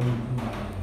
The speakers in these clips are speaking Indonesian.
嗯嗯。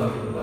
Alhamdulillah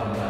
Father.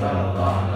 the light.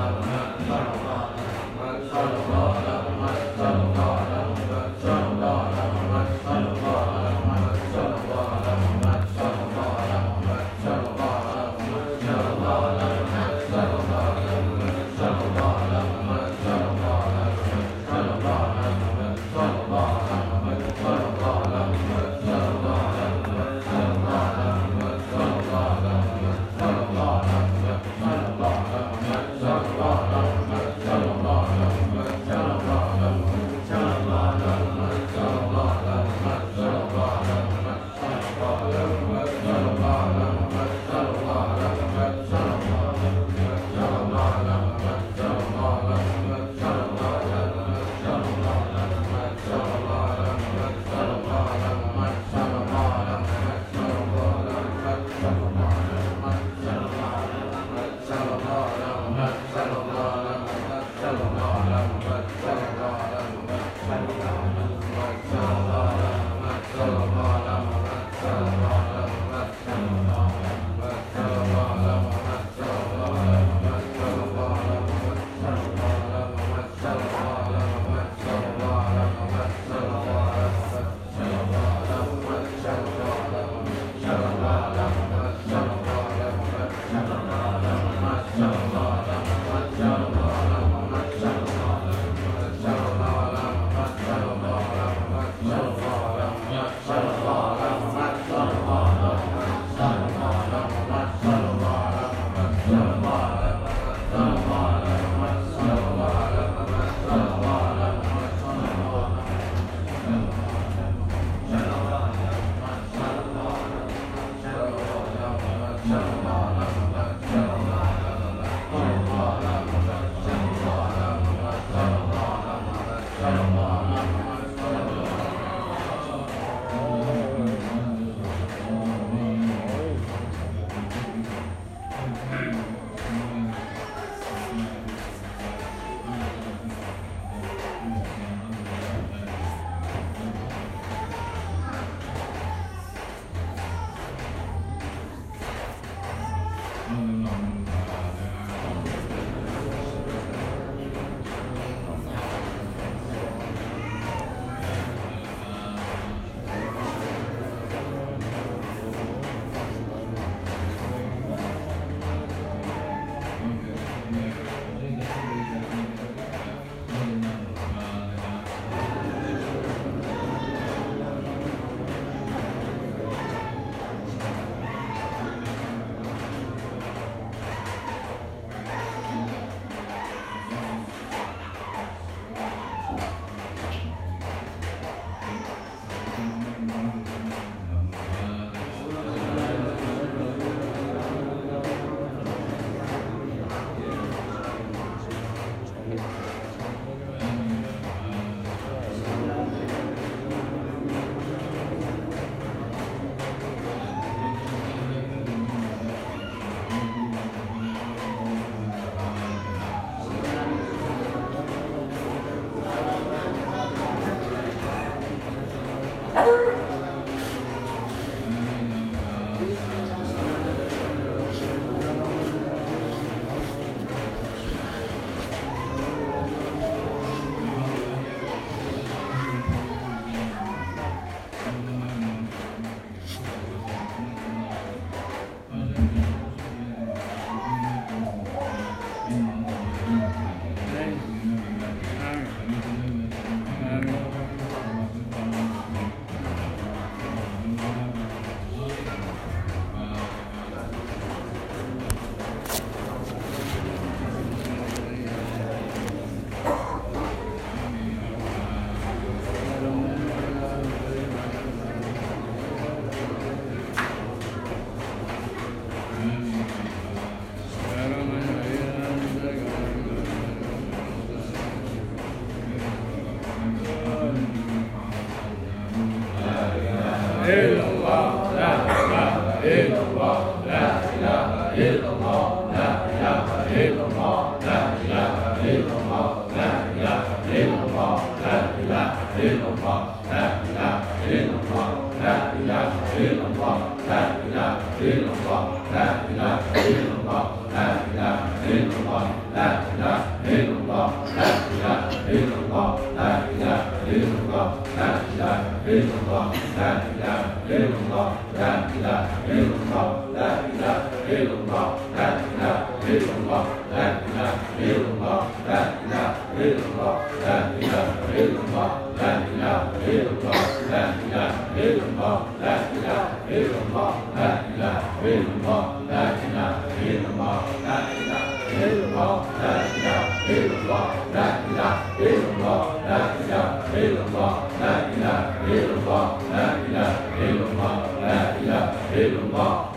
Đà Di Đà đến Long Phật Đà Di Đà đến Long Phật Đà Di Đà đến Long Phật Đà Di Đà đến Long Phật Đà Di Đà đến Long Phật Đà Di Đà đến Long Phật Đà Di Đà đến Long Phật Đà Di Đà đến Long Phật Đà Di Đà đến Long Phật Đà Di Đà đến Long Phật Đà Di Đà đến Long Phật Đà Di Đà đến Long Phật Đà Di Đà đến Long Phật Đà Di Đà đến Long Phật Đà Di Đà đến Long Phật la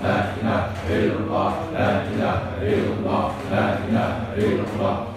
la ilaha illallah la ilaha illallah la ilaha illallah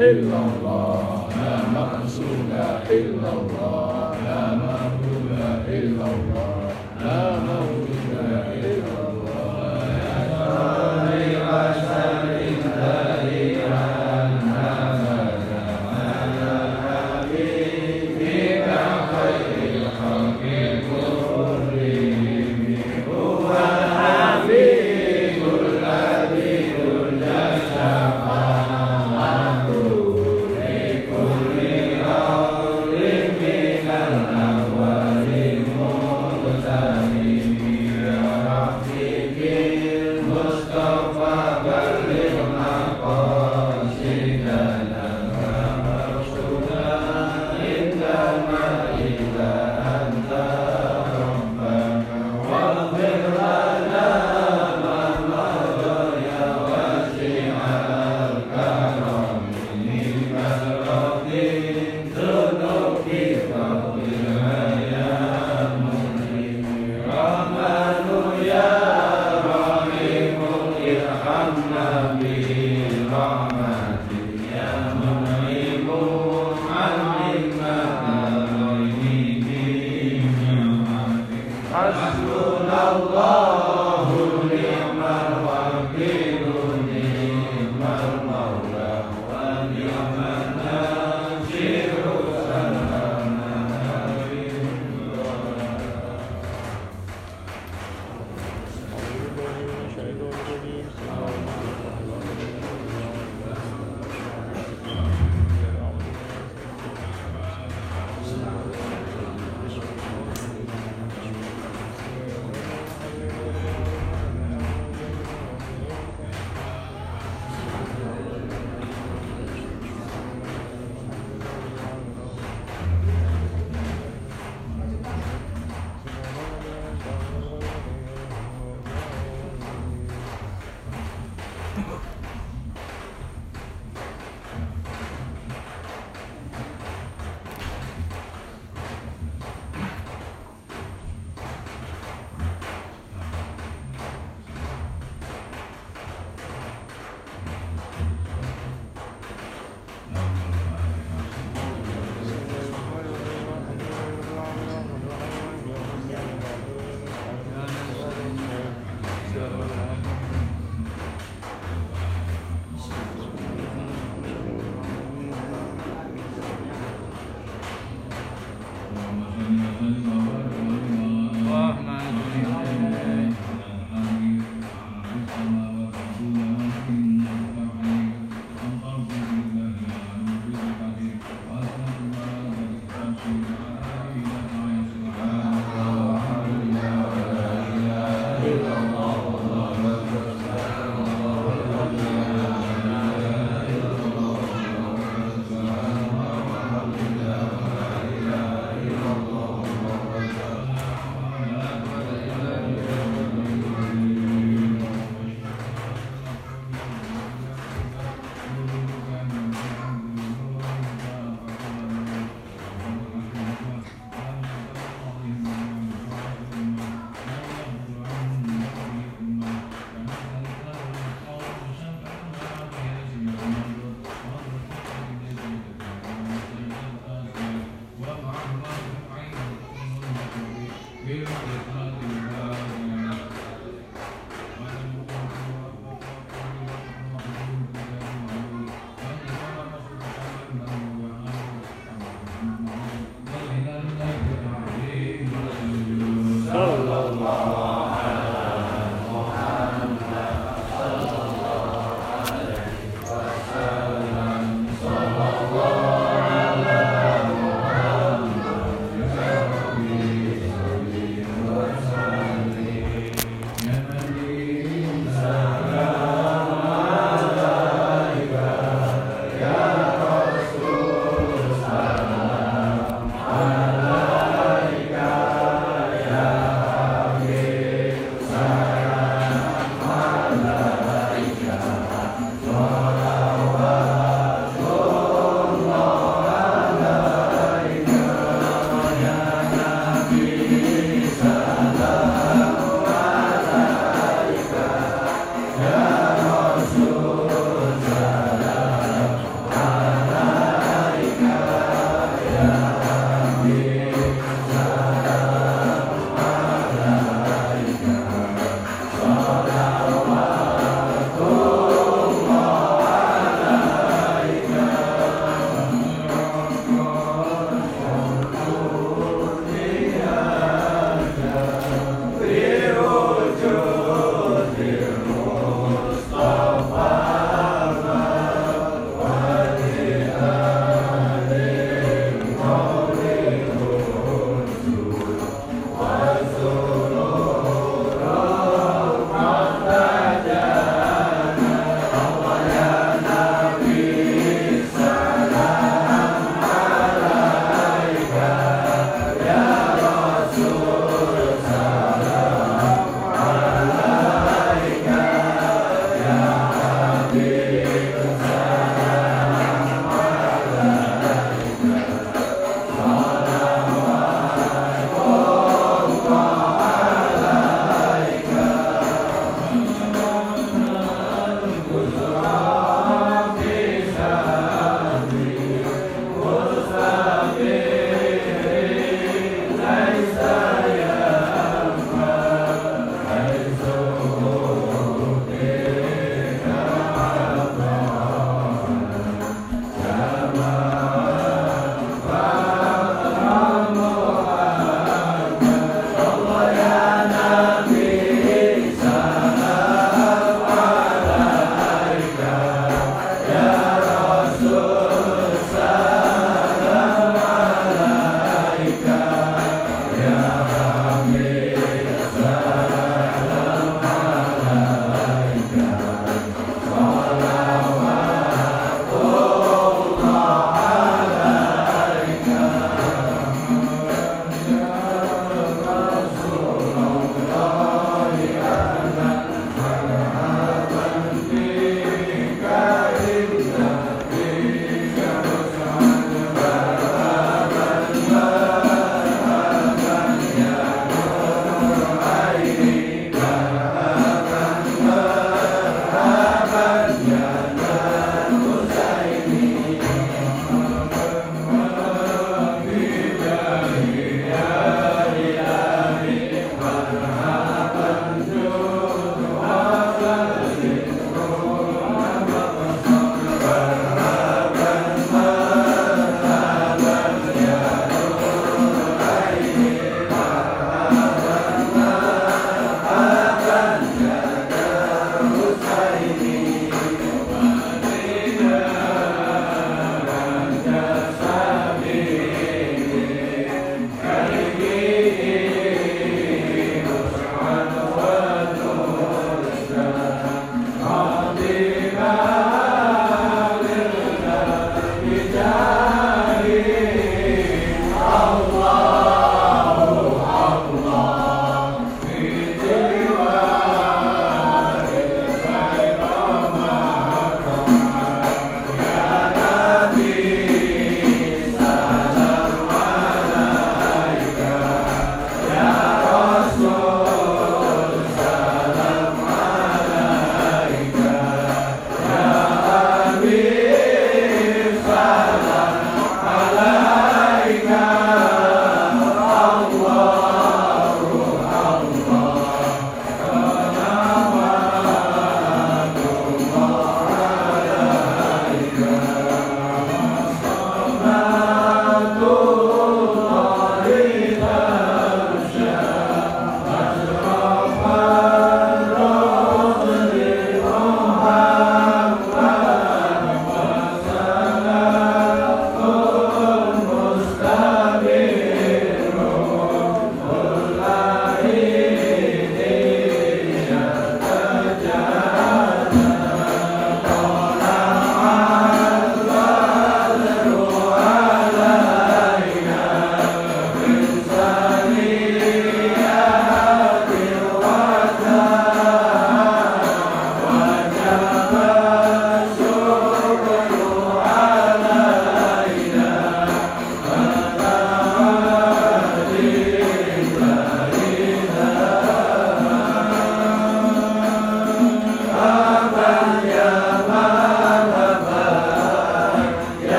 illallah la mansura illallah la mahdura illallah la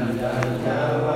Obrigado.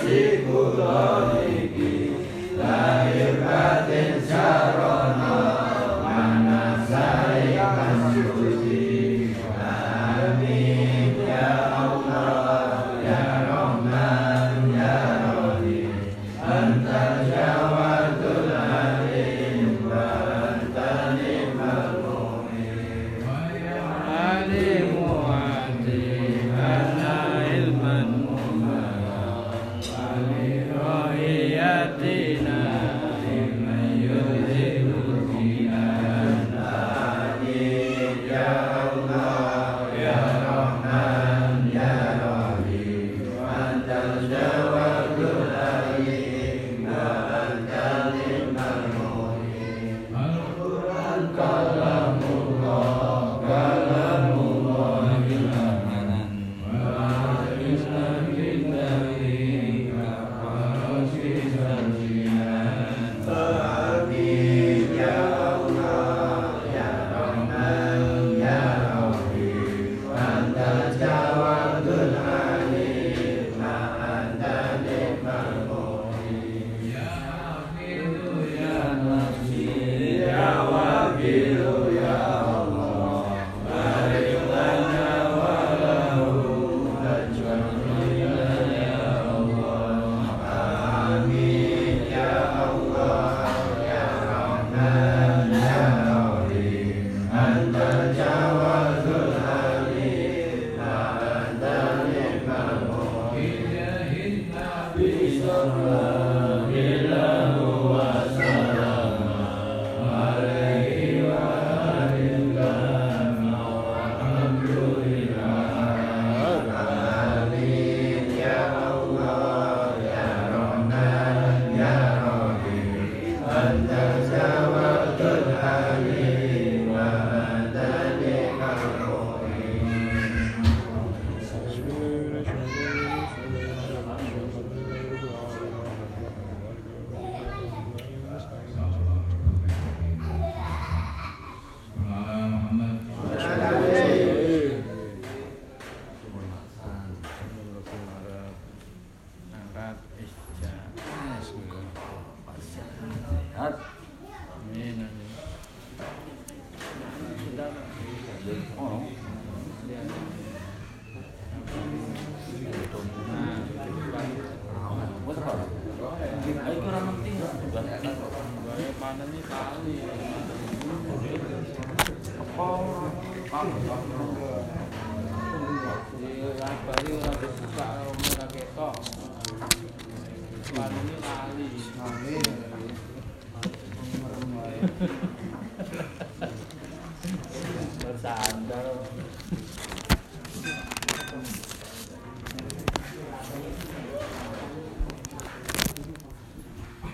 Sikhula